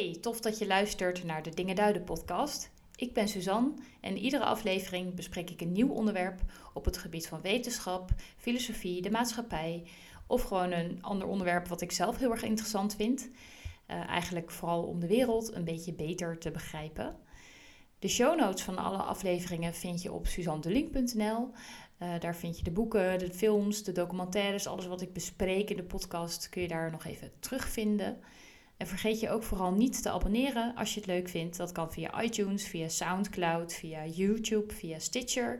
Hey, tof dat je luistert naar de Dingen Duiden podcast. Ik ben Suzanne en in iedere aflevering bespreek ik een nieuw onderwerp op het gebied van wetenschap, filosofie, de maatschappij of gewoon een ander onderwerp wat ik zelf heel erg interessant vind. Uh, eigenlijk vooral om de wereld een beetje beter te begrijpen. De show notes van alle afleveringen vind je op suzandelink.nl. Uh, daar vind je de boeken, de films, de documentaires, alles wat ik bespreek in de podcast kun je daar nog even terugvinden. En vergeet je ook vooral niet te abonneren als je het leuk vindt. Dat kan via iTunes, via SoundCloud, via YouTube, via Stitcher.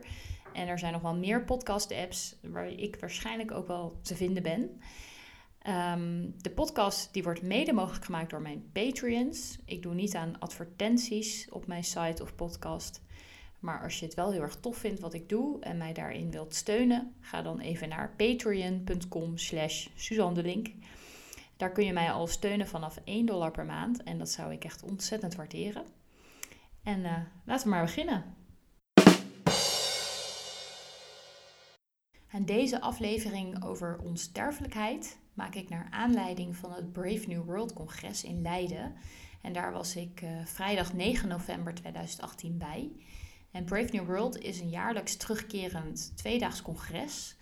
En er zijn nog wel meer podcast-apps waar ik waarschijnlijk ook wel te vinden ben. Ehm, de podcast die wordt mede mogelijk gemaakt door mijn Patreons. Ik doe niet aan advertenties op mijn site of podcast. Maar als je het wel heel erg tof vindt wat ik doe en mij daarin wilt steunen, ga dan even naar patreon.com slash Link. Daar kun je mij al steunen vanaf 1 dollar per maand. En dat zou ik echt ontzettend waarderen. En uh, laten we maar beginnen. En deze aflevering over onsterfelijkheid maak ik naar aanleiding van het Brave New World congres in Leiden. En daar was ik uh, vrijdag 9 november 2018 bij. En Brave New World is een jaarlijks terugkerend tweedaags congres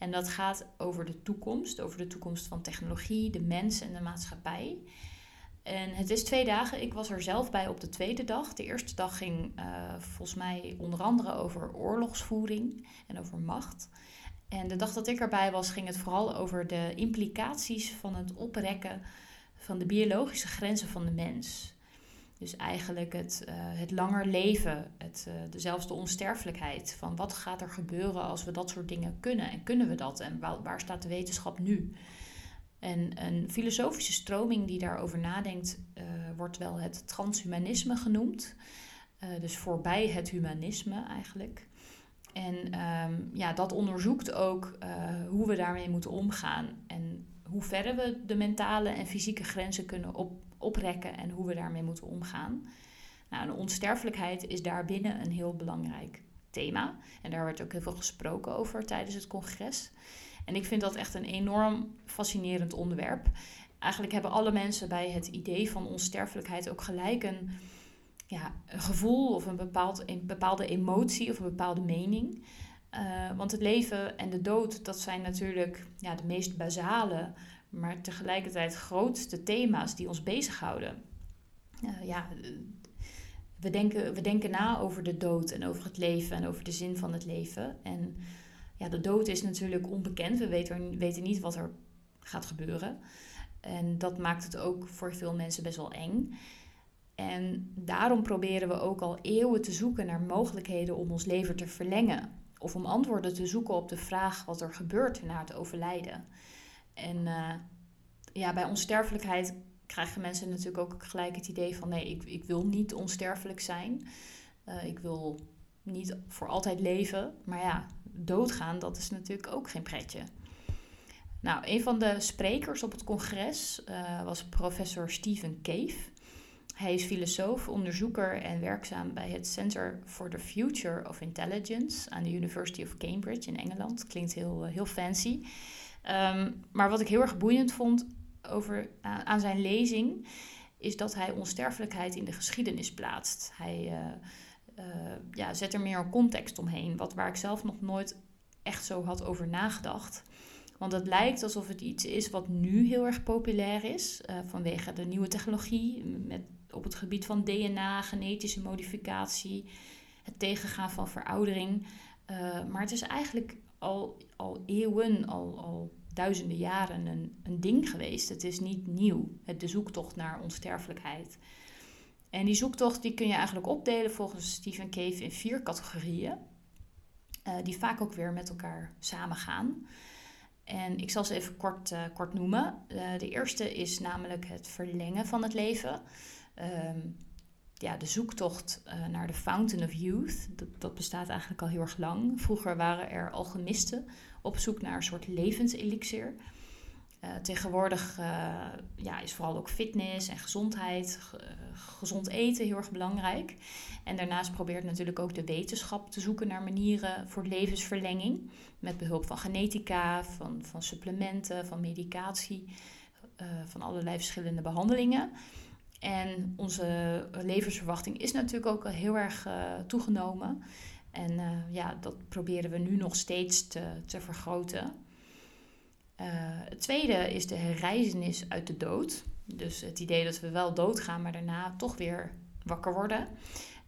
en dat gaat over de toekomst, over de toekomst van technologie, de mens en de maatschappij. En het is twee dagen. Ik was er zelf bij op de tweede dag. De eerste dag ging uh, volgens mij onder andere over oorlogsvoering en over macht. En de dag dat ik erbij was, ging het vooral over de implicaties van het oprekken van de biologische grenzen van de mens. Dus eigenlijk het, uh, het langer leven, het, uh, de, zelfs de onsterfelijkheid. Van wat gaat er gebeuren als we dat soort dingen kunnen? En kunnen we dat? En waar, waar staat de wetenschap nu? En een filosofische stroming die daarover nadenkt, uh, wordt wel het transhumanisme genoemd. dus voorbij het humanisme eigenlijk. En um, ja, dat onderzoekt ook hoe we daarmee moeten omgaan. En hoe verder we de mentale en fysieke grenzen kunnen op, oprekken en hoe we daarmee moeten omgaan. Nou, de onsterfelijkheid is daarbinnen een heel belangrijk thema. En daar werd ook heel veel gesproken over tijdens het congres. En ik vind dat echt een enorm fascinerend onderwerp. Eigenlijk hebben alle mensen bij het idee van onsterfelijkheid ook gelijk een, ja, een gevoel of een, bepaald, een bepaalde emotie of een bepaalde mening. Uh, want het leven en de dood, dat zijn natuurlijk ja, de meest basale maar tegelijkertijd grootste thema's die ons bezighouden. Uh, ja, we denken, we denken na over de dood en over het leven en over de zin van het leven. En ja, de dood is natuurlijk onbekend. We weten, weten niet wat er gaat gebeuren. En dat maakt het ook voor veel mensen best wel eng. En daarom proberen we ook al eeuwen te zoeken naar mogelijkheden om ons leven te verlengen. Of om antwoorden te zoeken op de vraag wat er gebeurt na het overlijden. En uh, ja, bij onsterfelijkheid krijgen mensen natuurlijk ook gelijk het idee van nee, ik, ik wil niet onsterfelijk zijn. Uh, ik wil niet voor altijd leven. Maar ja, doodgaan, dat is natuurlijk ook geen pretje. Nou, een van de sprekers op het congres uh, was professor Stephen Cave. Hij is filosoof, onderzoeker en werkzaam bij het Center for the Future of Intelligence aan de University of Cambridge in Engeland. Klinkt heel, heel fancy. Um, maar wat ik heel erg boeiend vond over, aan zijn lezing, is dat hij onsterfelijkheid in de geschiedenis plaatst. Hij uh, uh, ja, zet er meer een context omheen, wat, waar ik zelf nog nooit echt zo had over nagedacht. Want het lijkt alsof het iets is wat nu heel erg populair is vanwege de nieuwe technologie met, op het gebied van DNA, genetische modificatie, het tegengaan van veroudering. maar het is eigenlijk al, al eeuwen, al, al duizenden jaren een, een ding geweest. Het is niet nieuw, het, de zoektocht naar onsterfelijkheid. En die zoektocht die kun je eigenlijk opdelen volgens Stephen Cave in vier categorieën, uh, die vaak ook weer met elkaar samengaan. En ik zal ze even kort, uh, kort noemen. Uh, de eerste is namelijk het verlengen van het leven. Um, ja, de zoektocht uh, naar de Fountain of Youth, dat, dat, bestaat eigenlijk al heel erg lang. Vroeger waren er alchemisten op zoek naar een soort levenselixer. Uh, tegenwoordig uh, ja, is vooral ook fitness en gezondheid, gezond eten heel erg belangrijk. En daarnaast probeert natuurlijk ook de wetenschap te zoeken naar manieren voor levensverlenging. Met behulp van genetica, van, van supplementen, van medicatie, van allerlei verschillende behandelingen. En onze levensverwachting is natuurlijk ook heel erg uh, toegenomen. En uh, ja, dat proberen we nu nog steeds te, te vergroten. Uh, het tweede is de herreizenis uit de dood. Dus het idee dat we wel doodgaan, maar daarna toch weer wakker worden.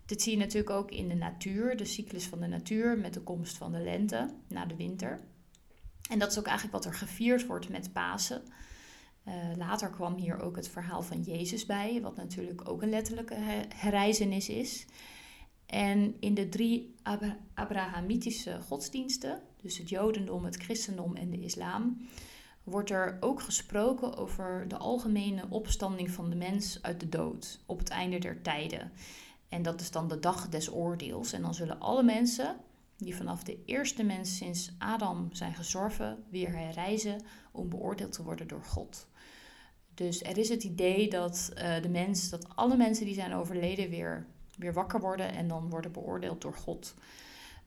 Dit zie je natuurlijk ook in de natuur, de cyclus van de natuur met de komst van de lente na de winter. En dat is ook eigenlijk wat er gevierd wordt met Pasen. Uh, later kwam hier ook het verhaal van Jezus bij, wat natuurlijk ook een letterlijke herreizenis is. En in de drie Abrahamitische godsdiensten, dus het Jodendom, het Christendom en de Islam, wordt er ook gesproken over de algemene opstanding van de mens uit de dood op het einde der tijden. En dat is dan de dag des oordeels. En dan zullen alle mensen die vanaf de eerste mens sinds Adam zijn gezorven, weer herreizen om beoordeeld te worden door God. Dus er is het idee dat uh, de mens, dat alle mensen die zijn overleden weer, weer wakker worden en dan worden beoordeeld door God.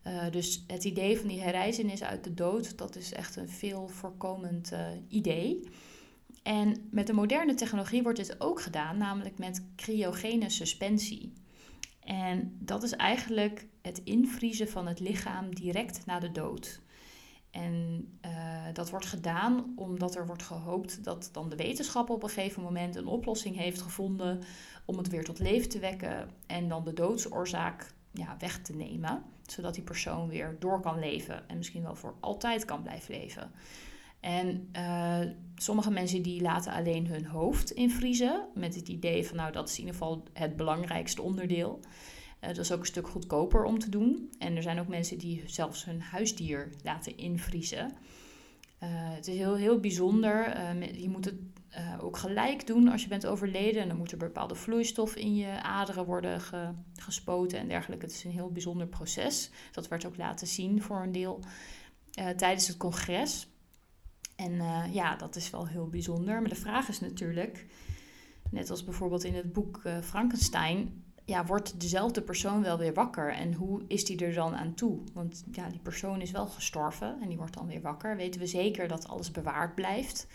Uh, dus het idee van die herreizenis uit de dood, dat is echt een veel voorkomend uh, idee. En met de moderne technologie wordt dit ook gedaan, namelijk met cryogene suspensie. En dat is eigenlijk het invriezen van het lichaam direct na de dood. En uh, dat wordt gedaan omdat er wordt gehoopt dat dan de wetenschap op een gegeven moment een oplossing heeft gevonden om het weer tot leven te wekken en dan de doodsoorzaak ja, weg te nemen, zodat die persoon weer door kan leven en misschien wel voor altijd kan blijven leven. En uh, sommige mensen die laten alleen hun hoofd invriezen met het idee van nou dat is in ieder geval het belangrijkste onderdeel. Uh, dat is ook een stuk goedkoper om te doen. En er zijn ook mensen die zelfs hun huisdier laten invriezen. Uh, het is heel, heel bijzonder. je moet het ook gelijk doen als je bent overleden. En dan moet er bepaalde vloeistof in je aderen worden ge, gespoten en dergelijke. Het is een heel bijzonder proces. Dat werd ook laten zien voor een deel tijdens het congres. En ja, dat is wel heel bijzonder. Maar de vraag is natuurlijk, net als bijvoorbeeld in het boek Frankenstein, ja, wordt dezelfde persoon wel weer wakker? En hoe is die er dan aan toe? Want ja, die persoon is wel gestorven en die wordt dan weer wakker. Weten we zeker dat alles bewaard blijft?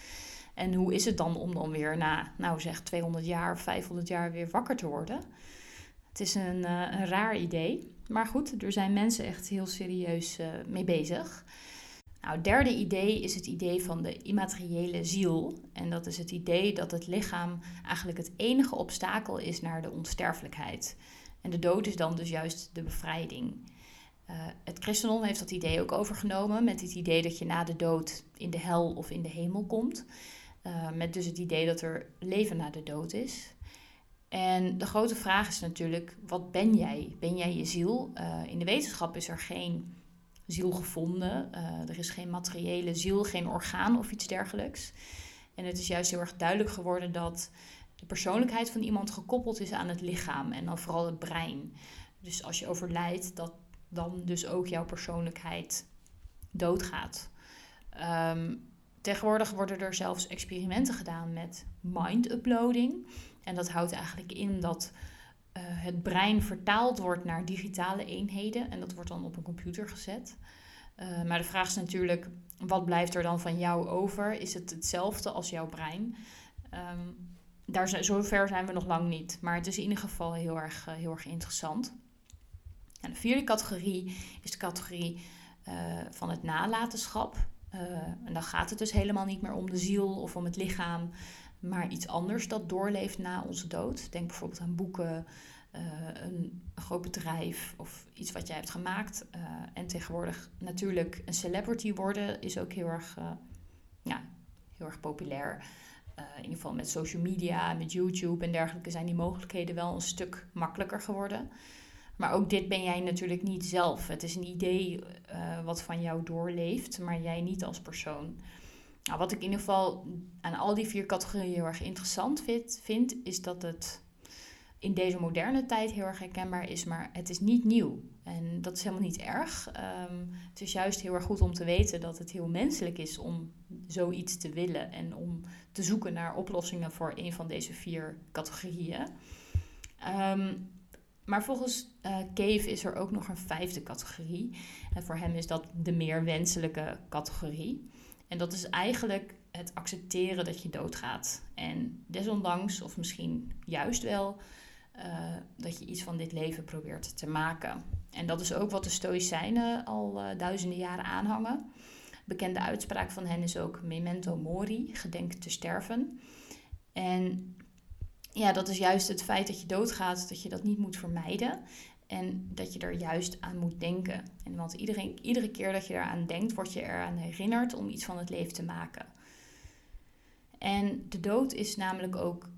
En hoe is het dan om dan weer na, nou zeg, 200 jaar of 500 jaar weer wakker te worden? Het is een, uh, een raar idee. Maar goed, er zijn mensen echt heel serieus mee bezig. Nou, het derde idee is het idee van de immateriële ziel. En dat is het idee dat het lichaam eigenlijk het enige obstakel is naar de onsterfelijkheid. En de dood is dan dus juist de bevrijding. Uh, het christendom heeft dat idee ook overgenomen met het idee dat je na de dood in de hel of in de hemel komt. Uh, met dus het idee dat er leven na de dood is. En de grote vraag is natuurlijk, wat ben jij? Ben jij je ziel? Uh, in de wetenschap is er geen ziel gevonden. Uh, er is geen materiële ziel, geen orgaan of iets dergelijks. En het is juist heel erg duidelijk geworden dat de persoonlijkheid van iemand gekoppeld is aan het lichaam en dan vooral het brein. Dus als je overlijdt, dat dan dus ook jouw persoonlijkheid doodgaat. Um, tegenwoordig worden er zelfs experimenten gedaan met mind-uploading. En dat houdt eigenlijk in dat uh, het brein vertaald wordt naar digitale eenheden en dat wordt dan op een computer gezet. Uh, maar de vraag is natuurlijk, wat blijft er dan van jou over? Is het hetzelfde als jouw brein? Um, daar zijn, zover zijn we nog lang niet, maar het is in ieder geval heel erg, uh, heel erg interessant. De vierde categorie is de categorie van het nalatenschap. en dan gaat het dus helemaal niet meer om de ziel of om het lichaam, maar iets anders dat doorleeft na onze dood. Denk bijvoorbeeld aan boeken, uh, een, groot bedrijf of iets wat jij hebt gemaakt. Uh, en tegenwoordig natuurlijk een celebrity worden is ook heel erg, uh, ja, heel erg populair. in ieder geval met social media, met YouTube en dergelijke zijn die mogelijkheden wel een stuk makkelijker geworden. Maar ook dit ben jij natuurlijk niet zelf. Het is een idee wat van jou doorleeft, maar jij niet als persoon. Nou, wat ik in ieder geval aan al die vier categorieën heel erg interessant vind, is dat het in deze moderne tijd heel erg herkenbaar is, maar het is niet nieuw. En dat is helemaal niet erg. Um, het is juist heel erg goed om te weten dat het heel menselijk is om zoiets te willen en om te zoeken naar oplossingen voor een van deze vier categorieën. Um, maar volgens uh, Cave is er ook nog een vijfde categorie. En voor hem is dat de meer wenselijke categorie. En dat is eigenlijk het accepteren dat je doodgaat. En desondanks, of misschien juist wel, uh, dat je iets van dit leven probeert te maken. En dat is ook wat de Stoïcijnen al uh, duizenden jaren aanhangen. Bekende uitspraak van hen is ook memento mori, gedenk te sterven. En ja, dat is juist het feit dat je doodgaat, dat je dat niet moet vermijden. En dat je er juist aan moet denken. En want iedere keer dat je eraan denkt, word je eraan herinnerd om iets van het leven te maken. En de dood is namelijk ook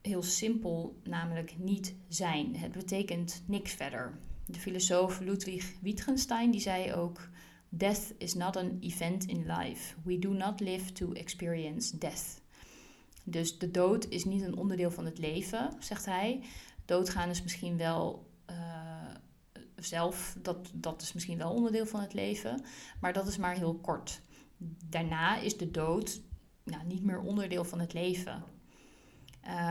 heel simpel, namelijk niet zijn. Het betekent niks verder. De filosoof Ludwig Wittgenstein die zei ook: Death is not an event in life. We do not live to experience death. Dus de dood is niet een onderdeel van het leven, zegt hij. Doodgaan is misschien wel zelf, dat, dat is misschien wel onderdeel van het leven, maar dat is maar heel kort. Daarna is de dood nou, niet meer onderdeel van het leven.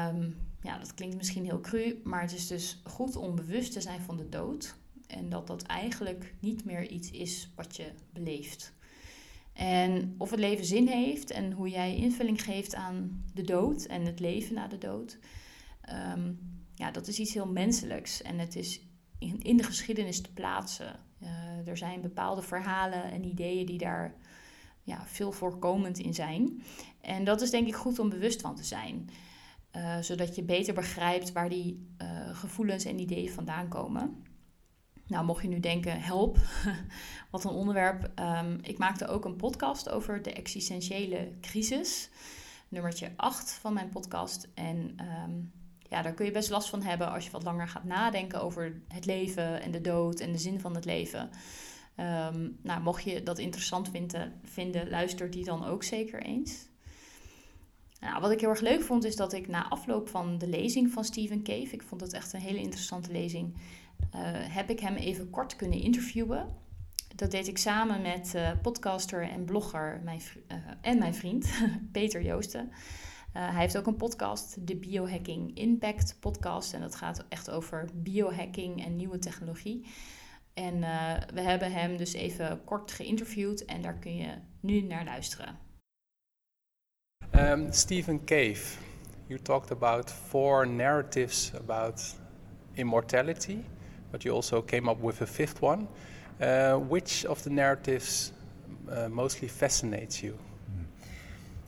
Um, ja, dat klinkt misschien heel cru, maar het is dus goed om bewust te zijn van de dood. En dat dat eigenlijk niet meer iets is wat je beleeft. En of het leven zin heeft en hoe jij invulling geeft aan de dood en het leven na de dood. Um, ja, dat is iets heel menselijks. En het is in, in de geschiedenis te plaatsen. Uh, er zijn bepaalde verhalen en ideeën die daar ja, veel voorkomend in zijn. En dat is denk ik goed om bewust van te zijn. Uh, zodat je beter begrijpt waar die uh, gevoelens en ideeën vandaan komen. Nou, mocht je nu denken, help, wat een onderwerp. Um, ik maakte ook een podcast over de existentiële crisis. Nummertje 8 van mijn podcast. En um, ja, daar kun je best last van hebben als je wat langer gaat nadenken over het leven en de dood en de zin van het leven. Um, nou, mocht je dat interessant vinden, vinden, luister die dan ook zeker eens. Nou, wat ik heel erg leuk vond, is dat ik na afloop van de lezing van Stephen Cave, ik vond het echt een hele interessante lezing, uh, heb ik hem even kort kunnen interviewen. Dat deed ik samen met uh, podcaster en blogger mijn, uh, en mijn vriend Peter Joosten. Hij heeft ook een podcast, de Biohacking Impact Podcast. En dat gaat echt over biohacking en nieuwe technologie. En we hebben hem dus even kort geïnterviewd en daar kun je nu naar luisteren. Um, Stephen Cave, you talked about four narratives about immortality, but you also came up with a fifth one. Uh, which of the narratives uh, mostly fascinates you? Hmm.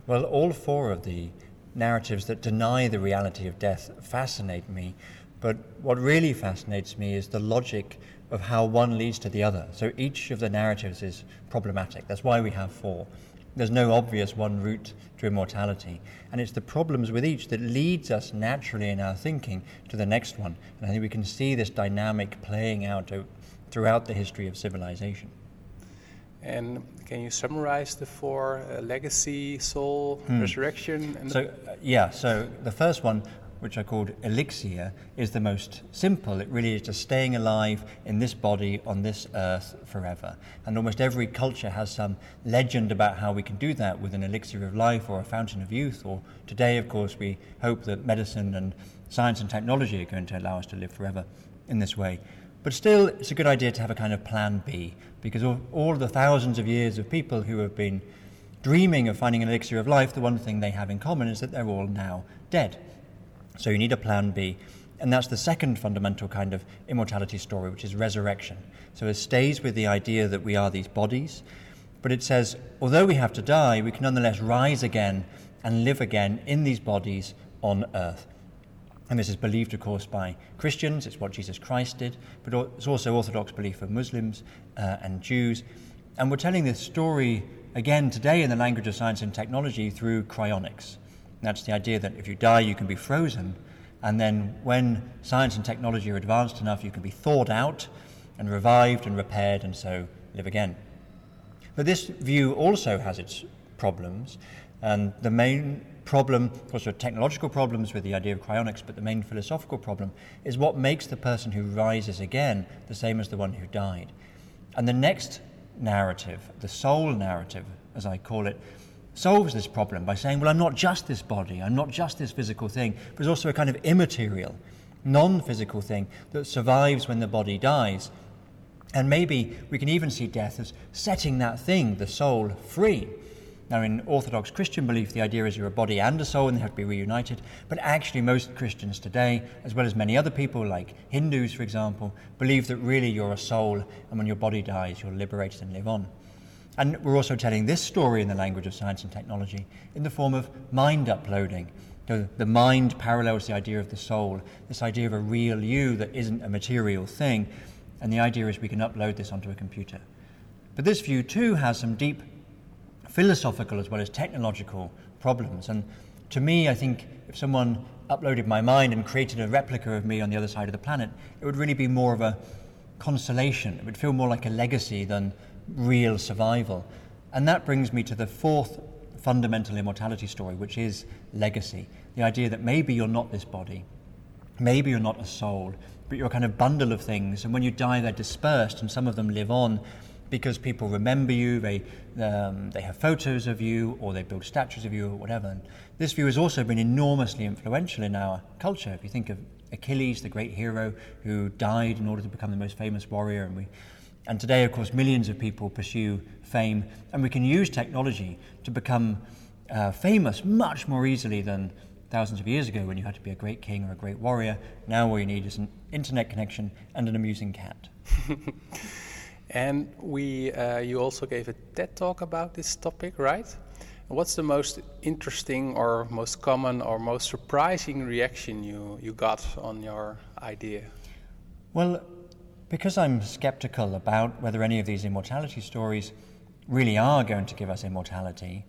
Well, all four of the narratives that deny the reality of death fascinate me, but what really fascinates me is the logic of how one leads to the other. So each of the narratives is problematic. That's why we have four. There's no obvious one route to immortality. And it's the problems with each that leads us naturally in our thinking to the next one. And I think we can see this dynamic playing out throughout the history of civilization. And can you summarize the four uh, legacy, soul, hmm. resurrection? so, uh, yeah, so the first one which I called elixir, is the most simple. It really is just staying alive in this body on this earth forever. And almost every culture has some legend about how we can do that with an elixir of life or a fountain of youth. Or today, of course, we hope that medicine and science and technology are going to allow us to live forever in this way. But still, it's a good idea to have a kind of plan B, because of all the thousands of years of people who have been dreaming of finding an elixir of life, the one thing they have in common is that they're all now dead. So you need a plan B. And that's the second fundamental kind of immortality story, which is resurrection. So it stays with the idea that we are these bodies, but it says, although we have to die, we can nonetheless rise again and live again in these bodies on earth. And this is believed, of course, by Christians. It's what Jesus Christ did, but it's also Orthodox belief of Muslims uh, and Jews. And we're telling this story again today in the language of science and technology through cryonics. That's the idea that if you die, you can be frozen, and then when science and technology are advanced enough, you can be thawed out and revived and repaired, and so live again. But this view also has its problems, and the main problem, of course, there are technological problems with the idea of cryonics, but the main philosophical problem is what makes the person who rises again the same as the one who died. And the next narrative, the soul narrative, as I call it, solves this problem by saying, well, I'm not just this body, I'm not just this physical thing, but there's also a kind of immaterial, non physical thing that survives when the body dies. And maybe we can even see death as setting that thing, the soul, free. Now, in Orthodox Christian belief, the idea is you're a body and a soul and they have to be reunited. But actually, most Christians today, as well as many other people, like Hindus, for example, believe that really you're a soul and when your body dies, you're liberated and live on. And we're also telling this story in the language of science and technology in the form of mind uploading. So the mind parallels the idea of the soul, this idea of a real you that isn't a material thing. And the idea is we can upload this onto a computer. But this view too has some deep philosophical as well as technological problems. And to me, I think if someone uploaded my mind and created a replica of me on the other side of the planet, it would really be more of a consolation. It would feel more like a legacy than real survival. And that brings me to the fourth fundamental immortality story, which is legacy. The idea that maybe you're not this body, maybe you're not a soul, but you're a kind of bundle of things, and when you die, they're dispersed, and some of them live on because people remember you, they, um, they have photos of you, or they build statues of you, or whatever. And this view has also been enormously influential in our culture. If you think of Achilles, the great hero who died in order to become the most famous warrior, and we and today, of course, millions of people pursue fame, and we can use technology to become uh, famous much more easily than thousands of years ago when you had to be a great king or a great warrior. Now, all you need is an internet connection and an amusing cat. and we, uh, you also gave a TED talk about this topic, right? What's the most interesting or most common or most surprising reaction you, you got on your idea? Well, because I'm skeptical about whether any of these immortality stories really are going to give us immortality,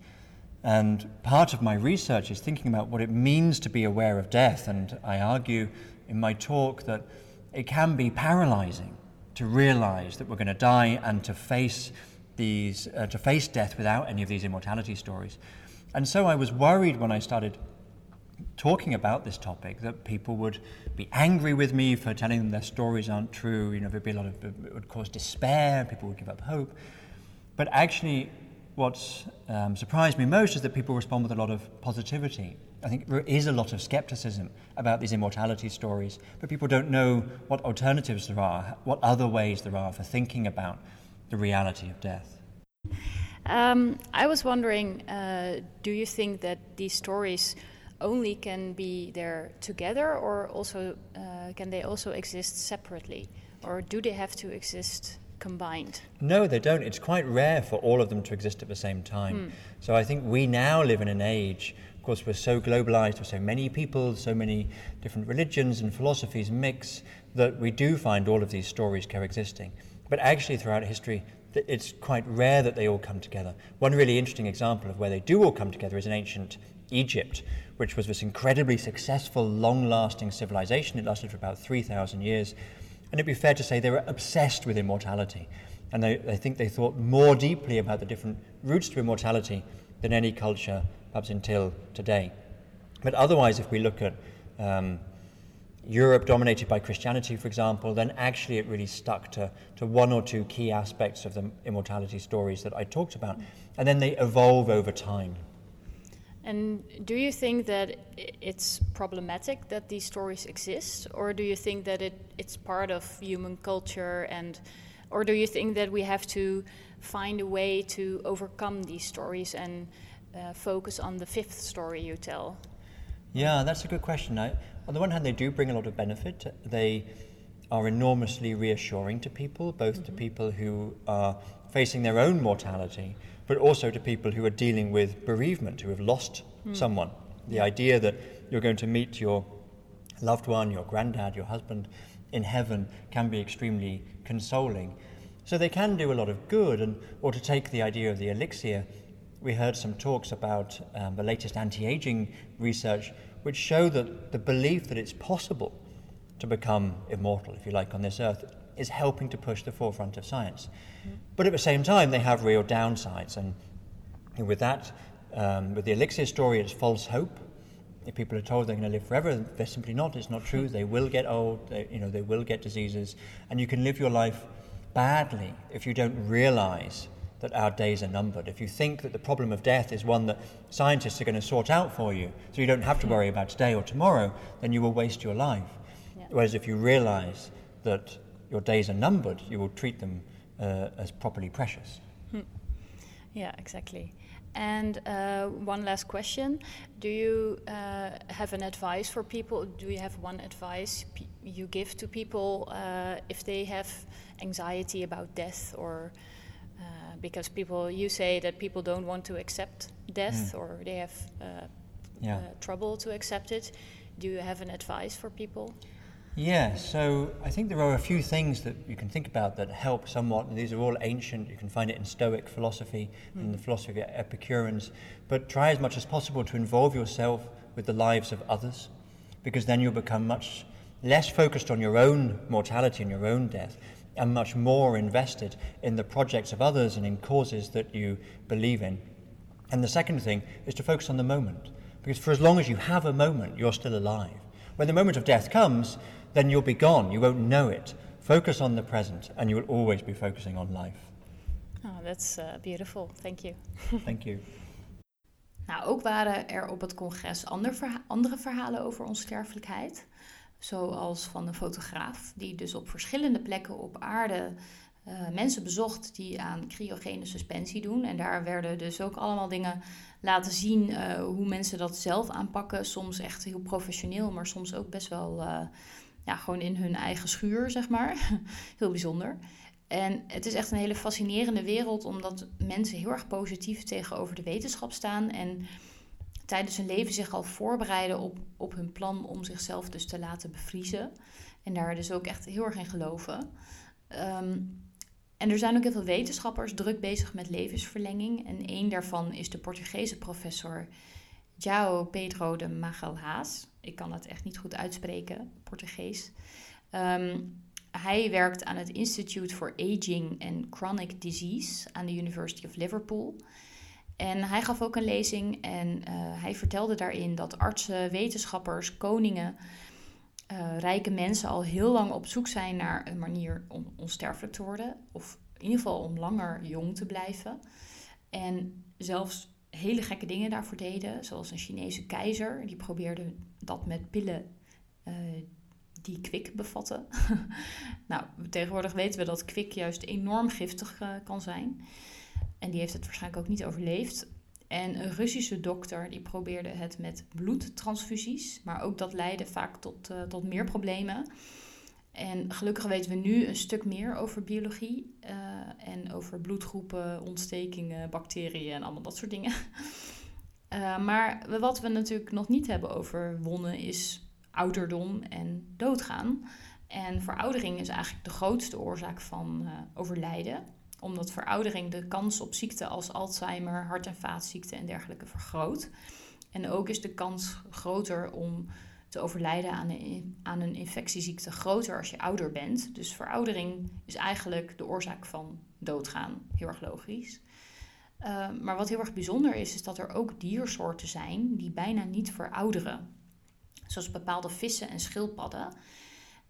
and part of my research is thinking about what it means to be aware of death, and I argue in my talk that it can be paralyzing to realize that we're going to die and to face these uh, to face death without any of these immortality stories. And so I was worried when I started talking about this topic that people would be angry with me for telling them their stories aren't true. You know, there'd be a lot of it would cause despair. People would give up hope. But actually, what um, surprised me most is that people respond with a lot of positivity. I think there is a lot of skepticism about these immortality stories, but people don't know what alternatives there are, what other ways there are for thinking about the reality of death. Um, I was wondering, uh, do you think that these stories only can be there together, or also uh, can they also exist separately, or do they have to exist combined? No, they don't. It's quite rare for all of them to exist at the same time. Hmm. So I think we now live in an age. Of course, we're so globalized with so many people, so many different religions and philosophies mix that we do find all of these stories coexisting. But actually, throughout history, it's quite rare that they all come together. One really interesting example of where they do all come together is in ancient Egypt, which was this incredibly successful, long lasting civilization. It lasted for about 3,000 years. And it'd be fair to say they were obsessed with immortality. And they, I think they thought more deeply about the different routes to immortality than any culture, perhaps until today. But otherwise, if we look at um, Europe dominated by Christianity, for example, then actually it really stuck to, to one or two key aspects of the immortality stories that I talked about. And then they evolve over time. And do you think that it's problematic that these stories exist, or do you think that it, it's part of human culture, and or do you think that we have to find a way to overcome these stories and uh, focus on the fifth story you tell? Yeah, that's a good question. I, on the one hand, they do bring a lot of benefit. They are enormously reassuring to people, both mm-hmm. to people who are facing their own mortality but also to people who are dealing with bereavement, who have lost mm. someone. The idea that you're going to meet your loved one, your granddad, your husband in heaven can be extremely consoling. So they can do a lot of good. And, or to take the idea of the elixir, we heard some talks about um, the latest anti aging research, which show that the belief that it's possible to become immortal, if you like, on this earth is helping to push the forefront of science. Mm-hmm. But at the same time, they have real downsides. And with that, um, with the elixir story, it's false hope. If people are told they're going to live forever, they're simply not. It's not true. They will get old. They, you know, they will get diseases, and you can live your life badly if you don't realize that our days are numbered. If you think that the problem of death is one that scientists are going to sort out for you, so you don't have to worry about today or tomorrow, then you will waste your life. Yeah. Whereas if you realize that your days are numbered, you will treat them uh, as properly precious. Hmm. Yeah, exactly. And uh, one last question: Do you uh, have an advice for people? Do you have one advice you give to people uh, if they have anxiety about death, or uh, because people you say that people don't want to accept death, mm. or they have uh, yeah. Uh, trouble to accept it? Do you have an advice for people? Yeah, so I think there are a few things that you can think about that help somewhat, and these are all ancient. You can find it in Stoic philosophy mm. and the philosophy of Epicureans. But try as much as possible to involve yourself with the lives of others, because then you'll become much less focused on your own mortality and your own death, and much more invested in the projects of others and in causes that you believe in. And the second thing is to focus on the moment, because for as long as you have a moment, you're still alive. When the moment of death comes, then you'll be gone. You won't know it. Focus on the present, and you will always be focusing on life. Oh, that's uh, beautiful. Thank you. Thank you. Nou, ook waren er op het congres andere verhalen over onsterfelijkheid. Zoals van een fotograaf die dus op verschillende plekken op aarde uh, mensen bezocht die aan cryogene suspensie doen. En daar werden dus ook allemaal dingen laten zien uh, hoe mensen dat zelf aanpakken. Soms echt heel professioneel, maar soms ook best wel uh, ja, gewoon in hun eigen schuur, zeg maar. heel bijzonder. En het is echt een hele fascinerende wereld, omdat mensen heel erg positief tegenover de wetenschap staan. En tijdens hun leven zich al voorbereiden op, op hun plan om zichzelf dus te laten bevriezen. En daar dus ook echt heel erg in geloven. Um, en er zijn ook heel veel wetenschappers druk bezig met levensverlenging. En een daarvan is de Portugese professor João Pedro de Magalhães. Ik kan het echt niet goed uitspreken, Portugees. Ehm, hij werkt aan het Institute for Aging and Chronic Disease aan de University of Liverpool. En hij gaf ook een lezing en eh, hij vertelde daarin dat artsen, wetenschappers, koningen, uh, rijke mensen al heel lang op zoek zijn naar een manier om onsterfelijk te worden. Of in ieder geval om langer jong te blijven. En zelfs hele gekke dingen daarvoor deden. Zoals een Chinese keizer. Die probeerde dat met pillen uh, die kwik bevatten. nou, tegenwoordig weten we dat kwik juist enorm giftig kan zijn. En die heeft het waarschijnlijk ook niet overleefd. En een Russische dokter die probeerde het met bloedtransfusies. Maar ook dat leidde vaak tot, uh, tot meer problemen. En gelukkig weten we nu een stuk meer over biologie. Uh, en over bloedgroepen, ontstekingen, bacteriën en allemaal dat soort dingen. Uh, maar wat we natuurlijk nog niet hebben overwonnen is ouderdom en doodgaan. En veroudering is eigenlijk de grootste oorzaak van overlijden omdat veroudering de kans op ziekten als Alzheimer, hart- en vaatziekten en dergelijke vergroot. En ook is de kans groter om te overlijden aan een, aan een infectieziekte groter als je ouder bent. Dus veroudering is eigenlijk de oorzaak van doodgaan. Heel erg logisch. Uh, maar wat heel erg bijzonder is, is dat er ook diersoorten zijn die bijna niet verouderen. Zoals bepaalde vissen en schildpadden.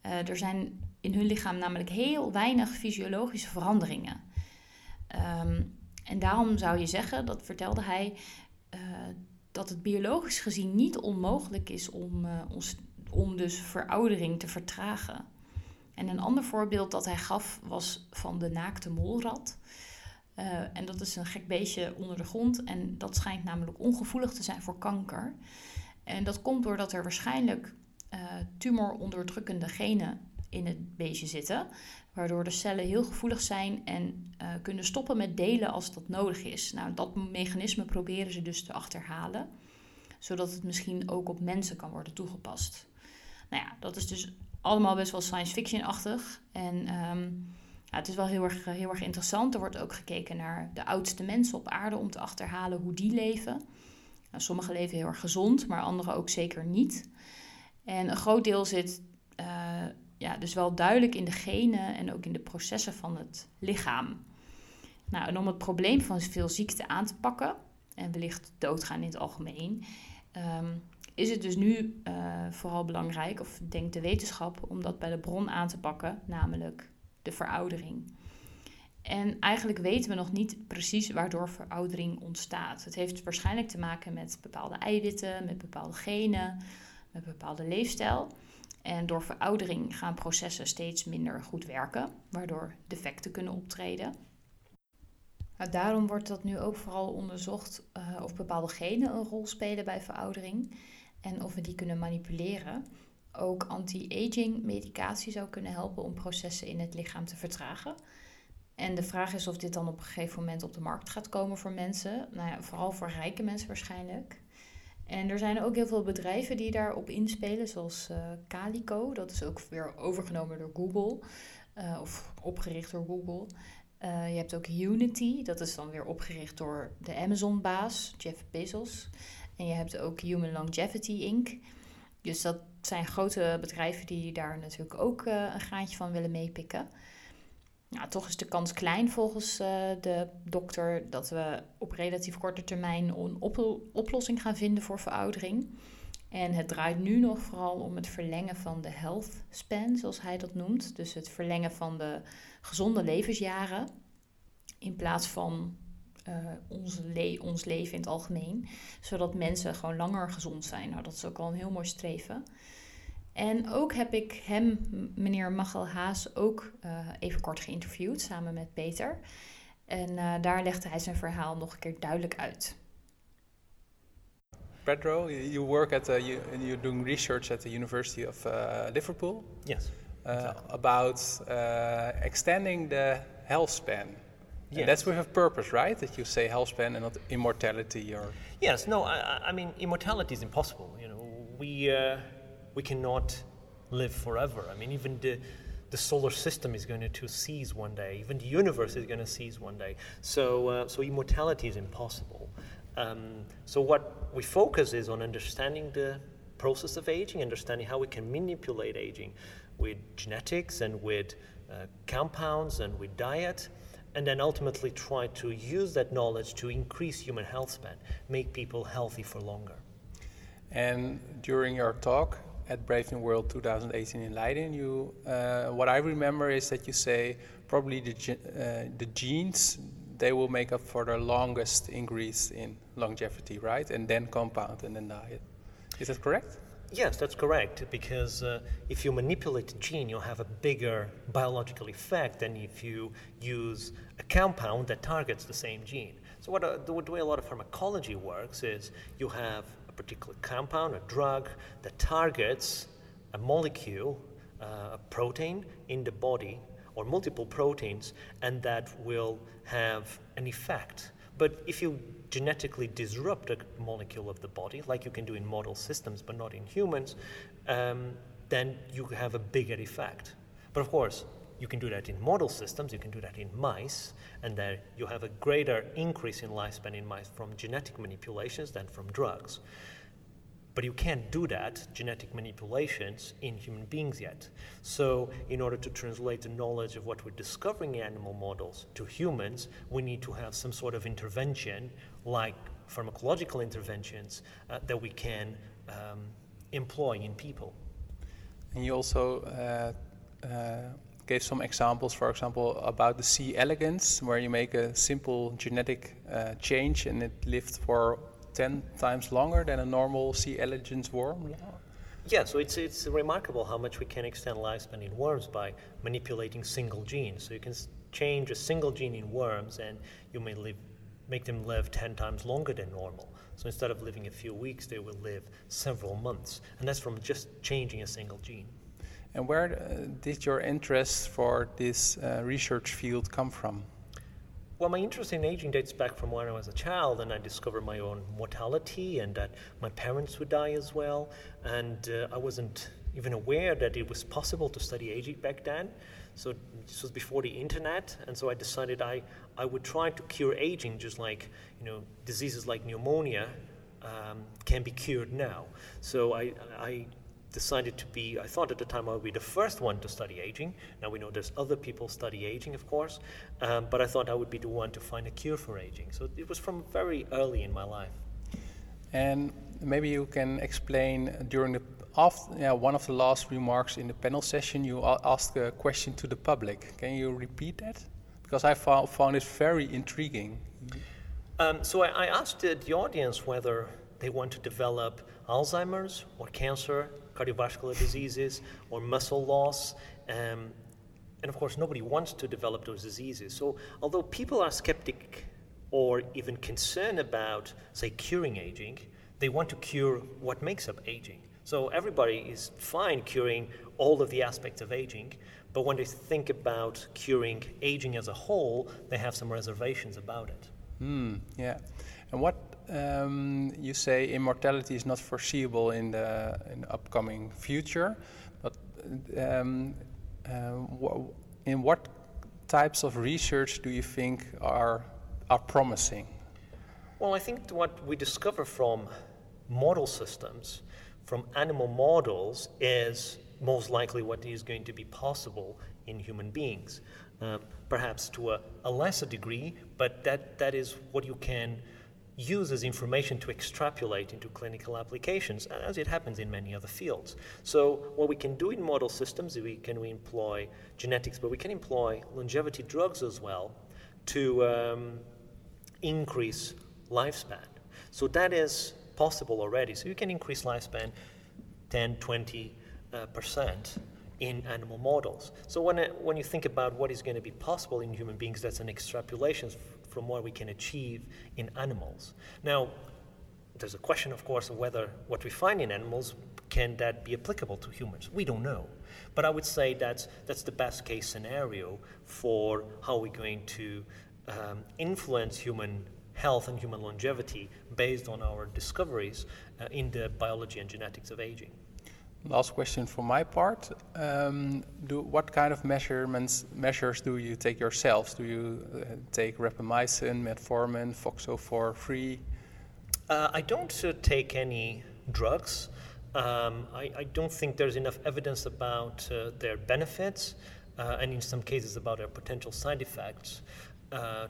Uh, er zijn in hun lichaam namelijk heel weinig fysiologische veranderingen. Um, en daarom zou je zeggen, dat vertelde hij, uh, dat het biologisch gezien niet onmogelijk is om, uh, ons, om dus veroudering te vertragen. En een ander voorbeeld dat hij gaf was van de naakte molrat. Uh, en dat is een gek beestje onder de grond en dat schijnt namelijk ongevoelig te zijn voor kanker. En dat komt doordat er waarschijnlijk tumoronderdrukkende genen in het beestje zitten, waardoor de cellen heel gevoelig zijn en uh, kunnen stoppen met delen als dat nodig is. Nou, dat mechanisme proberen ze dus te achterhalen, zodat het misschien ook op mensen kan worden toegepast. Nou ja, dat is dus allemaal best wel science fiction-achtig. En um, ja, het is wel heel erg, heel erg interessant. Er wordt ook gekeken naar de oudste mensen op aarde om te achterhalen hoe die leven. Nou, sommigen leven heel erg gezond, maar anderen ook zeker niet. En een groot deel zit uh, ja, dus wel duidelijk in de genen en ook in de processen van het lichaam. Nou, om het probleem van veel ziekte aan te pakken, en wellicht doodgaan in het algemeen, um, is het dus nu uh, vooral belangrijk, of denkt de wetenschap, om dat bij de bron aan te pakken, namelijk de veroudering. En eigenlijk weten we nog niet precies waardoor veroudering ontstaat. Het heeft waarschijnlijk te maken met bepaalde eiwitten, met bepaalde genen, met bepaalde leefstijl. En door veroudering gaan processen steeds minder goed werken, waardoor defecten kunnen optreden. Nou, daarom wordt dat nu ook vooral onderzocht uh, of bepaalde genen een rol spelen bij veroudering en of we die kunnen manipuleren. Ook anti-aging medicatie zou kunnen helpen om processen in het lichaam te vertragen. En de vraag is of dit dan op een gegeven moment op de markt gaat komen voor mensen. Nou ja, vooral voor rijke mensen waarschijnlijk. En er zijn ook heel veel bedrijven die daarop inspelen, zoals uh, Calico. Dat is ook weer overgenomen door Google, uh, of opgericht door Google. Uh, je hebt ook Unity, dat is dan weer opgericht door de Amazon-baas, Jeff Bezos. En je hebt ook Human Longevity Inc. Dus dat zijn grote bedrijven die daar natuurlijk ook een graantje van willen meepikken. Nou, toch is de kans klein volgens uh, de dokter dat we op relatief korte termijn een op oplossing gaan vinden voor veroudering. En het draait nu nog vooral om het verlengen van de health span, zoals hij dat noemt. Dus het verlengen van de gezonde levensjaren. In plaats van uh, ons, le ons leven in het algemeen. Zodat mensen gewoon langer gezond zijn. Nou, dat is ook al een heel mooi streven. En ook heb ik hem, meneer Machel Haas, ook uh, even kort geïnterviewd samen met Peter. En uh, daar legde hij zijn verhaal nog een keer duidelijk uit. Pedro, you work at you, you're doing research at the University of uh, Liverpool. Yes. Exactly. About extending the health span. Yes. And that's with a purpose, right? That you say health span and not immortality, or yes. No, I, I mean immortality is impossible. You know, we we cannot live forever. I mean, even the the solar system is going to cease one day. Even the universe is going to cease one day. So, uh, so immortality is impossible. Um, so, what we focus is on understanding the process of aging, understanding how we can manipulate aging with genetics and with uh, compounds and with diet, and then ultimately try to use that knowledge to increase human health span, make people healthy for longer. And during your talk, at Brave New World 2018 in Leiden, you, uh, what I remember is that you say probably the, uh, the genes they will make up for the longest increase in longevity, right? And then compound and then diet. Is that correct? Yes, that's correct. Because uh, if you manipulate a gene, you'll have a bigger biological effect than if you use a compound that targets the same gene. So, what uh, the way a lot of pharmacology works is you have a particular compound, a drug that targets a molecule, uh, a protein in the body, or multiple proteins, and that will have an effect. But if you genetically disrupt a molecule of the body, like you can do in model systems but not in humans, um, then you have a bigger effect. But of course, you can do that in model systems, you can do that in mice, and there you have a greater increase in lifespan in mice from genetic manipulations than from drugs. But you can't do that, genetic manipulations, in human beings yet. So, in order to translate the knowledge of what we're discovering in animal models to humans, we need to have some sort of intervention, like pharmacological interventions, uh, that we can um, employ in people. And you also uh, uh, gave some examples, for example, about the C. elegans, where you make a simple genetic uh, change and it lived for 10 times longer than a normal C. elegans worm. Yeah, so it's, it's remarkable how much we can extend lifespan in worms by manipulating single genes. So you can change a single gene in worms and you may live, make them live 10 times longer than normal. So instead of living a few weeks, they will live several months. And that's from just changing a single gene. And where uh, did your interest for this uh, research field come from? Well, my interest in aging dates back from when I was a child, and I discovered my own mortality and that my parents would die as well. And uh, I wasn't even aware that it was possible to study aging back then. So this was before the internet, and so I decided I, I would try to cure aging, just like you know diseases like pneumonia um, can be cured now. So I, I decided to be, I thought at the time I would be the first one to study aging. Now we know there's other people study aging, of course, um, but I thought I would be the one to find a cure for aging. So it was from very early in my life. And maybe you can explain during the after, yeah, one of the last remarks in the panel session, you asked a question to the public. Can you repeat that? Because I found, found it very intriguing. Um, so I, I asked the audience whether they want to develop Alzheimer's or cancer cardiovascular diseases or muscle loss. Um, and of course, nobody wants to develop those diseases. So, although people are skeptic or even concerned about, say, curing aging. They want to cure what makes up aging. So everybody is fine curing all of the aspects of aging, but when they think about curing aging as a whole, they have some reservations about it. Hmm, yeah. And what um, you say immortality is not foreseeable in the, in the upcoming future, but um, uh, in what types of research do you think are, are promising? Well, I think what we discover from model systems, from animal models, is most likely what is going to be possible in human beings. Uh, perhaps to a, a, lesser degree, but that, that is what you can use as information to extrapolate into clinical applications, as it happens in many other fields. So, what we can do in model systems, we can we employ genetics, but we can employ longevity drugs as well to um, increase lifespan. So, that is possible already. So, you can increase lifespan 10, 20 uh, percent in animal models. So when, when you think about what is going to be possible in human beings, that's an extrapolation from what we can achieve in animals. Now, there's a question, of course, of whether what we find in animals can that be applicable to humans. We don't know, but I would say that's that's the best case scenario for how we're going to um, influence human health and human longevity based on our discoveries uh, in the biology and genetics of aging. Last question for my part. Um, do, what kind of measurements measures do you take yourselves? Do you uh, take rapamycin, metformin, FOXO4 free? Uh, I don't uh, take any drugs. Um, I, don't think there's enough evidence about their benefits and in some cases about their potential side effects.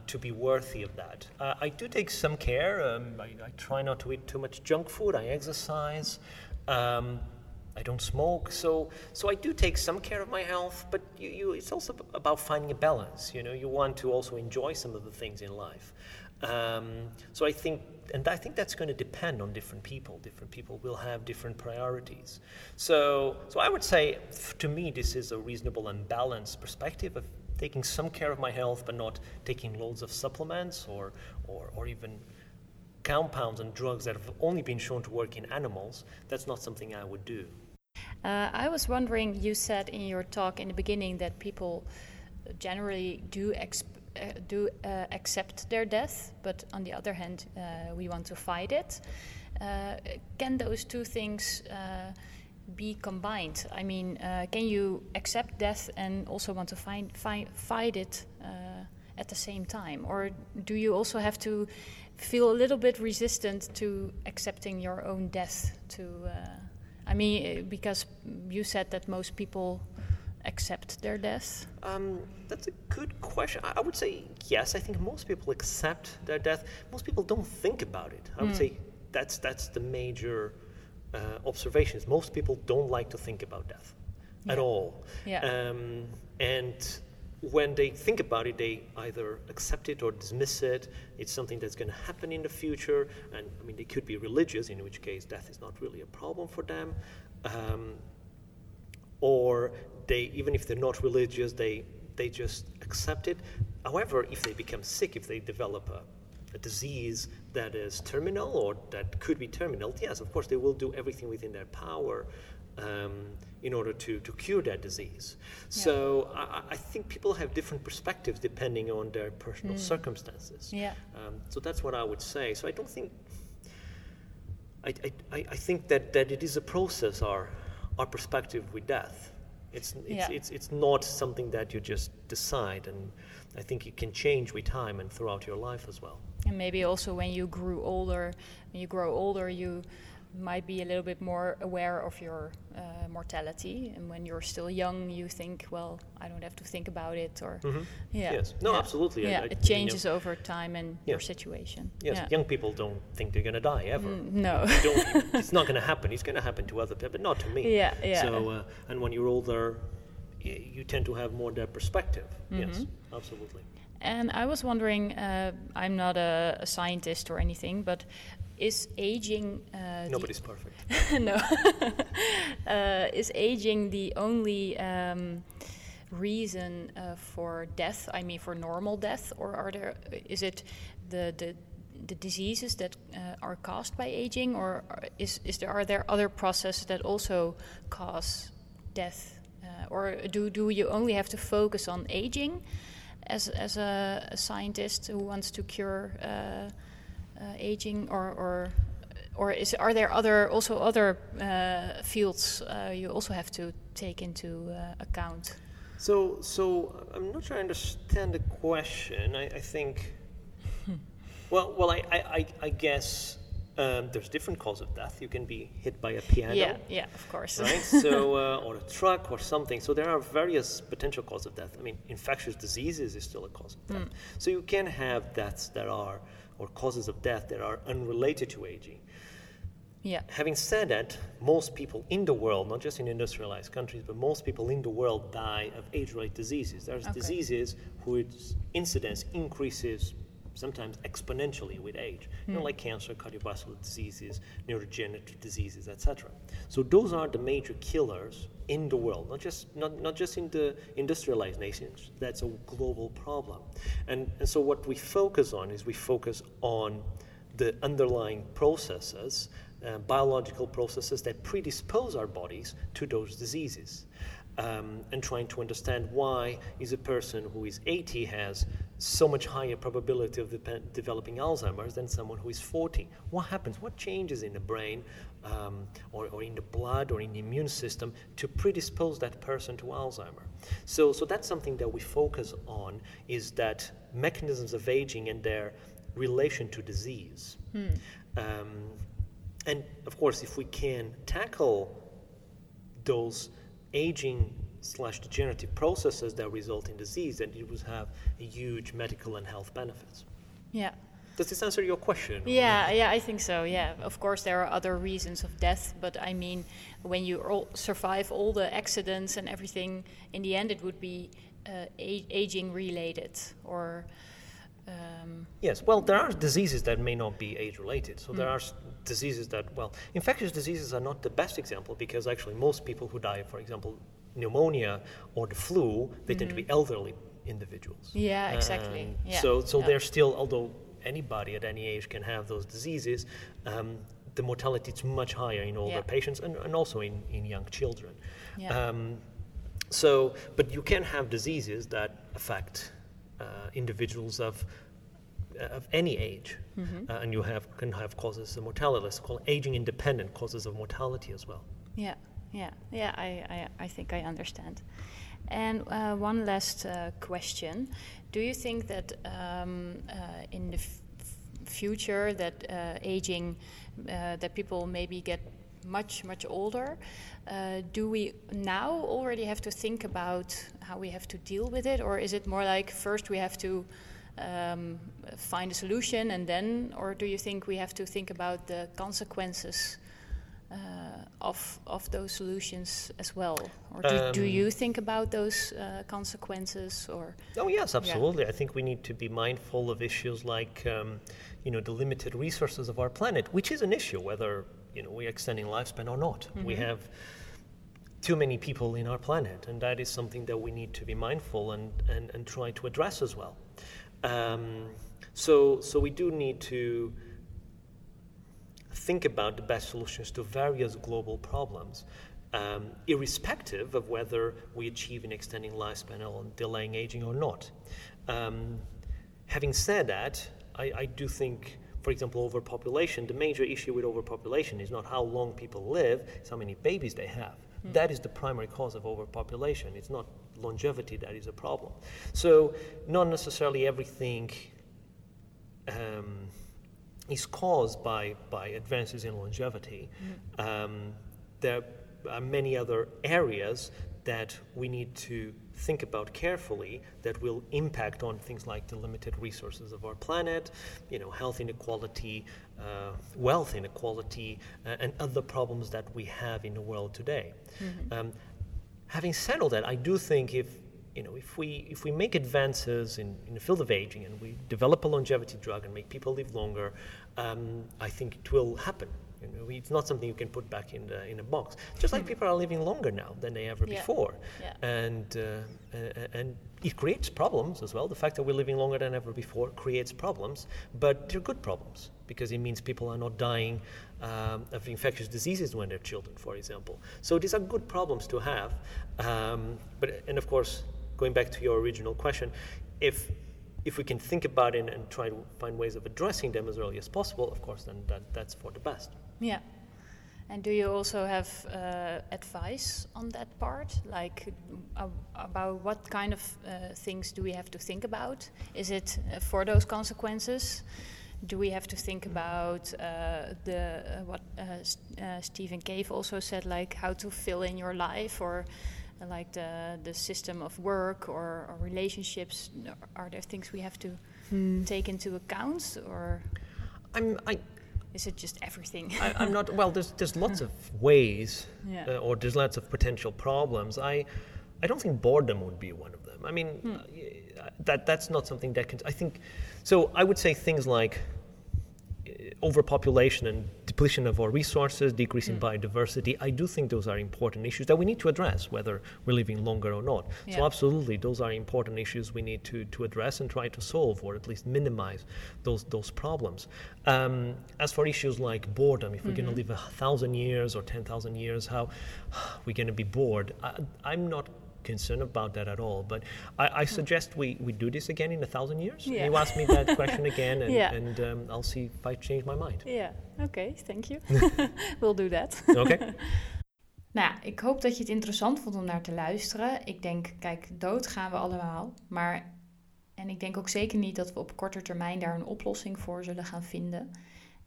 To be worthy of that. I do take some care. Um, I, I, try not to eat too much junk food. I exercise. I don't smoke, so so I do take some care of my health. But you, you, it's also about finding a balance. You know, you want to also enjoy some of the things in life. Um, so I think, and I think that's going to depend on different people. Different people will have different priorities. So so I would say, to me, this is a reasonable and balanced perspective of taking some care of my health, but not taking loads of supplements or or, or even compounds and drugs that have only been shown to work in animals, that's not something I would do. Uh, I was wondering, you said in your talk in the beginning that people generally do uh, do uh, accept their death, but on the other hand, uh, we want to fight it. Uh, can those two things uh, be combined? I mean, can you accept death and also want to find, fi- fight it at the same time, or do you also have to feel a little bit resistant to accepting your own death? To I mean, eh, because you said that most people accept their death? Um, that's a good question. I would say yes. I think most people accept their death. Most people don't think about it. I would mm. say that's that's the major uh, observations. Most people don't like to think about death yeah. at all. Yeah. Um, and when they think about it, they either accept it or dismiss it. It's something that's going to happen in the future. And I mean, they could be religious, in which case death is not really a problem for them. Um, or they, even if they're not religious, they, they just accept it. However, if they become sick, if they develop a, a disease that is terminal or that could be terminal, yes, of course, they will do everything within their power um, in order to, to cure that disease. Yeah. So I, I, think people have different perspectives depending on their personal mm. circumstances. Yeah. Um, so that's what I would say. So I don't think. I, I, I think that, that it is a process, our, our perspective with death. It's, it's, yeah. it's, it's not something that you just decide, and I think it can change with time and throughout your life as well. And maybe also when you grew older, when you grow older, you might be a little bit more aware of your uh, mortality. And when you're still young, you think, well, I don't have to think about it, or mm-hmm. yeah, yes, no, yeah. absolutely. Yeah, I, I, it changes you know, over time and yeah. your situation. Yes, yeah. young people don't think they're going to die ever. Mm, no, it's not going to happen. It's going to happen to other people, but not to me. Yeah, yeah. So, uh, and when you're older, you tend to have more that perspective. Mm-hmm. Yes, absolutely. And I was wondering, uh, I'm not a, a, scientist or anything, but is aging uh, nobody's perfect. No. Uh, is aging the only um, reason uh, for death? I mean, for normal death, or are there? Is it the the the diseases that uh, are caused by aging, or is is there are there other processes that also cause death, uh, or do do you only have to focus on aging as as a, a scientist who wants to cure uh, uh aging, or or or is are there other also other uh, fields uh, you also have to take into account? So, so I'm not sure I understand the question. I, I think well, well, I, I, I guess um, there's different causes of death. You can be hit by a piano. Yeah, yeah, of course. Right. so, uh, or a truck or something. So there are various potential causes of death. I mean, infectious diseases is still a cause of death. Mm. So you can have deaths that are or causes of death that are unrelated to aging. Yeah. Having said that, most people in the world, not just in industrialized countries, but most people in the world die of age-related diseases. There's okay. diseases whose incidence increases sometimes exponentially with age, mm. you know, hmm. like cancer, cardiovascular diseases, neurodegenerative diseases, etc. So those are the major killers in the world, not just not, not just in the industrialized nations. That's a global problem, and and so what we focus on is we focus on the underlying processes, uh, biological processes that predispose our bodies to those diseases um, and trying to understand why is a person who is 80 has so much higher probability of de- developing Alzheimer's than someone who is 40. What happens? What changes in the brain um, or, or, in the blood or in the immune system to predispose that person to Alzheimer? So, so that's something that we focus on is that mechanisms of aging and their relation to disease. Hmm. Um, and of course, if we can tackle those aging slash degenerative processes that result in disease, then it would have a huge medical and health benefits. Yeah. Does this answer your question? Yeah, yeah, I think so. Yeah, of course there are other reasons of death, but I mean, when you all survive all the accidents and everything, in the end it would be uh, aging related or. Um, yes, well, there are diseases that may not be age related. So mm. there are diseases that, well, infectious diseases are not the best example because actually most people who die, for example, pneumonia or the flu, they mm-hmm. tend to be mm-hmm. elderly individuals. Yeah, exactly. Yeah. So, so yeah. they're still, although anybody at any age can have those diseases, um, the mortality is much higher in older yeah. patients and, and also in, in young children. Yeah. Um, so, but you can have diseases that affect individuals of of any age, mm-hmm. uh, and you have can have causes of mortality. Let's call aging independent causes of mortality as well. Yeah, yeah, yeah. I, I, I think I understand. And uh, one last uh, question: Do you think that um, uh, in the f- future that uh, aging, uh, that people maybe get much much older? do we now already have to think about how we have to deal with it, or is it more like first we have to um, find a solution and then, or do you think we have to think about the consequences uh, of of those solutions as well, or do, um, do you think about those uh, consequences? Or oh yes, absolutely. Yeah. I think we need to be mindful of issues like um, you know the limited resources of our planet, which is an issue whether you know we're extending lifespan or not. Mm-hmm. We have too many people in our planet, and that is something that we need to be mindful and, and, and try to address as well. Um, so, so we do need to think about the best solutions to various global problems, um, irrespective of whether we achieve an extending lifespan or delaying aging or not. Um, having said that, I, I, do think, for example, overpopulation, the major issue with overpopulation is not how long people live, it's how many babies they have. Mm. That is the primary cause of overpopulation. It's not longevity that is a problem. So, not necessarily everything um, is caused by, by advances in longevity. Mm. Um, there are many other areas that we need to think about carefully that will impact on things like the limited resources of our planet, you know, health inequality, uh, wealth inequality, uh, and other problems that we have in the world today. Mm-hmm. Um, having said all that, I do think if you know, if we if we make advances in, in the field of aging and we develop a longevity drug and make people live longer, um, I think it will happen. It's not something you can put back in the in a box. Just like people are living longer now than they ever Yeah. before, Yeah. and uh, and it creates problems as well. The fact that we're living longer than ever before creates problems, but they're good problems because it means people are not dying um, of infectious diseases when they're children, for example. So these are good problems to have. Um, but and of course, going back to your original question, if if we can think about it and try to find ways of addressing them as early as possible, of course, then that, that's for the best. Yeah. And do you also have uh, advice on that part? Like uh, about what kind of uh, things do we have to think about? Is it uh, for those consequences? Do we have to think about uh, the uh, what uh, uh, Stephen Cave also said, like how to fill in your life, or like the the system of work or, or relationships? Are there things we have to take into account, or I'm, I, is it just everything? I, I'm not, well, there's, there's lots of ways, Yeah. uh, or there's lots of potential problems. I, I don't think boredom would be one of them. I mean, Hmm. uh, that, that's not something that can, I think, so I would say things like uh, overpopulation and depletion of our resources, decreasing Hmm. biodiversity, I do think those are important issues that we need to address, whether we're living longer or not. So, absolutely, those are important issues we need to, to address and try to solve, or at least minimize those, those problems. Um, as for issues like boredom, if we're going to live a thousand years or 10,000 years, how we're going to be bored, I, I'm not concerned about that at all. But I, I suggest we, we do this again in a thousand years. Yeah. You ask me that question again, and, Yeah. and um, I'll see if I change my mind. Yeah, okay, thank you. we'll do that. Okay? Nou, ja, ik hoop dat je het interessant vond om naar te luisteren. Ik denk, kijk, dood gaan we allemaal. Maar, en ik denk ook zeker niet dat we op korte termijn daar een oplossing voor zullen gaan vinden.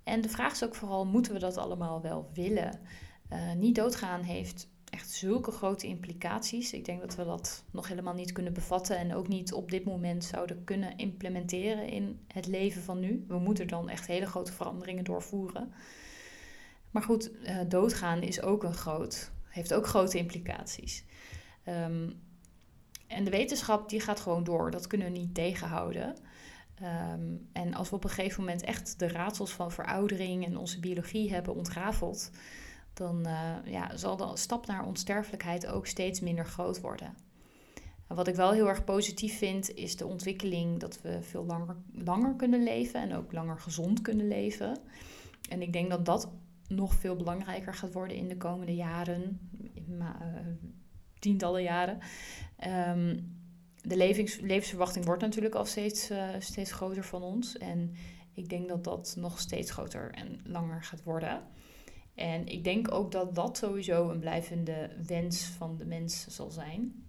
En de vraag is ook vooral, moeten we dat allemaal wel willen? Eh, niet doodgaan heeft echt zulke grote implicaties. Ik denk dat we dat nog helemaal niet kunnen bevatten en ook niet op dit moment zouden kunnen implementeren in het leven van nu. We moeten dan echt hele grote veranderingen doorvoeren. Maar goed, eh, doodgaan is ook een groot, heeft ook grote implicaties. Ehm, en de wetenschap die gaat gewoon door, dat kunnen we niet tegenhouden. Ehm, en als we op een gegeven moment echt de raadsels van veroudering en onze biologie hebben ontrafeld, dan eh, ja, zal de stap naar onsterfelijkheid ook steeds minder groot worden. En wat ik wel heel erg positief vind, is de ontwikkeling dat we veel langer, langer kunnen leven en ook langer gezond kunnen leven. En ik denk dat dat nog veel belangrijker gaat worden in de komende jaren, eh, tientallen jaren. Ehm, de levens, levensverwachting wordt natuurlijk al steeds, eh, steeds groter van ons. En ik denk dat dat nog steeds groter en langer gaat worden. En ik denk ook dat dat sowieso een blijvende wens van de mens zal zijn.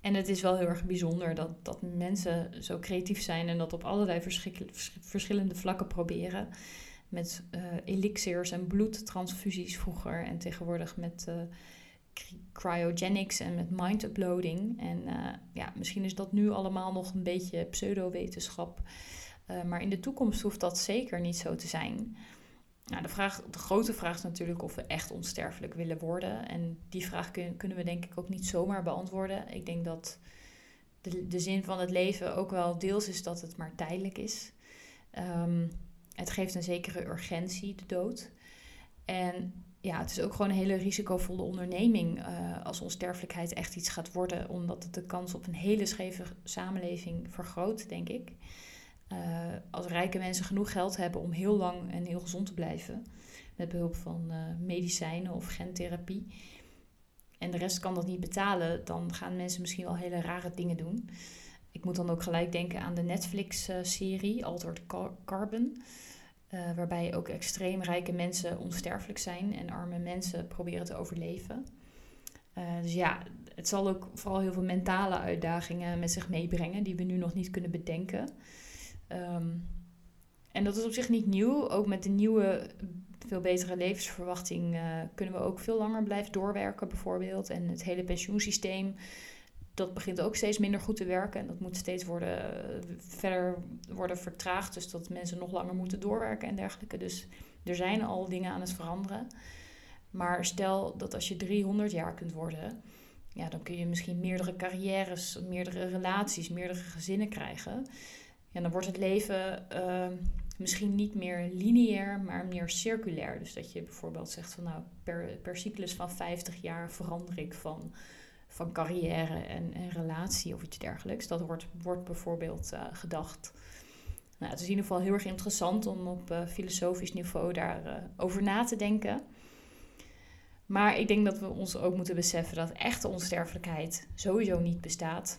En het is wel heel erg bijzonder dat, dat mensen zo creatief zijn en dat op allerlei verschillende vlakken proberen. Met eh, elixirs en bloedtransfusies vroeger en tegenwoordig met eh, cry- cryogenics en met mind uploading. En eh, ja, misschien is dat nu allemaal nog een beetje pseudowetenschap. Maar in de toekomst hoeft dat zeker niet zo te zijn. Nou, de, vraag, de grote vraag is natuurlijk of we echt onsterfelijk willen worden. En die vraag kun- kunnen we denk ik ook niet zomaar beantwoorden. Ik denk dat de, de zin van het leven ook wel deels is dat het maar tijdelijk is. Ehm, het geeft een zekere urgentie, de dood. En ja, het is ook gewoon een hele risicovolle onderneming eh, als onsterfelijkheid echt iets gaat worden, omdat het de kans op een hele scheve samenleving vergroot, denk ik. Eh, als rijke mensen genoeg geld hebben om heel lang en heel gezond te blijven, met behulp van eh, medicijnen of gentherapie, en de rest kan dat niet betalen, dan gaan mensen misschien wel hele rare dingen doen. Ik moet dan ook gelijk denken aan de Netflix-serie Altered Car- Carbon. eh, waarbij ook extreem rijke mensen onsterfelijk zijn en arme mensen proberen te overleven. Eh, dus ja, het zal ook vooral heel veel mentale uitdagingen met zich meebrengen die we nu nog niet kunnen bedenken. Ehm, en dat is op zich niet nieuw. Ook met de nieuwe, veel betere levensverwachting eh, kunnen we ook veel langer blijven doorwerken, bijvoorbeeld. En het hele pensioensysteem, dat begint ook steeds minder goed te werken. En dat moet steeds worden, eh, verder worden vertraagd. Dus dat mensen nog langer moeten doorwerken en dergelijke. Dus er zijn al dingen aan het veranderen. Maar stel dat als je 300 jaar kunt worden, ja, dan kun je misschien meerdere carrières, meerdere relaties, meerdere gezinnen krijgen. Ja, dan wordt het leven eh, misschien niet meer lineair, maar meer circulair. Dus dat je bijvoorbeeld zegt van nou, per, per cyclus van 50 jaar verander ik van, van carrière en, en relatie of iets dergelijks. Dat wordt, wordt bijvoorbeeld uh, gedacht. Nou, het is in ieder geval heel erg interessant om op uh, filosofisch niveau daarover uh, over na te denken. Maar ik denk dat we ons ook moeten beseffen dat echte onsterfelijkheid sowieso niet bestaat.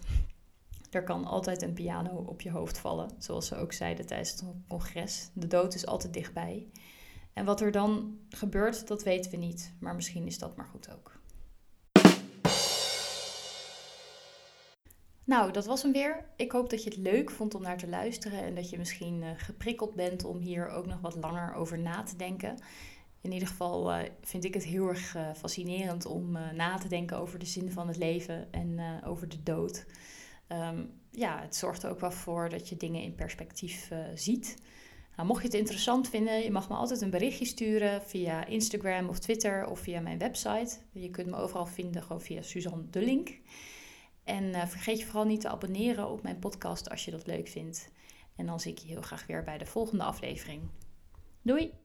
Er kan altijd een piano op je hoofd vallen, zoals ze ook zeiden tijdens het congres. De dood is altijd dichtbij. En wat er dan gebeurt, dat weten we niet. Maar misschien is dat maar goed ook. Nou, dat was hem weer. Ik hoop dat je het leuk vond om naar te luisteren en dat je misschien uh, geprikkeld bent om hier ook nog wat langer over na te denken. In ieder geval uh, vind ik het heel erg uh, fascinerend om na te denken over de zin van het leven en over de dood. Um, ja, het zorgt er ook wel voor dat je dingen in perspectief ziet. Nou, mocht je het interessant vinden, je mag me altijd een berichtje sturen via Instagram of Twitter of via mijn website. Je kunt me overal vinden gewoon via Suzanne de Link. En uh, vergeet je vooral niet te abonneren op mijn podcast als je dat leuk vindt. En dan zie ik je heel graag weer bij de volgende aflevering. Doei!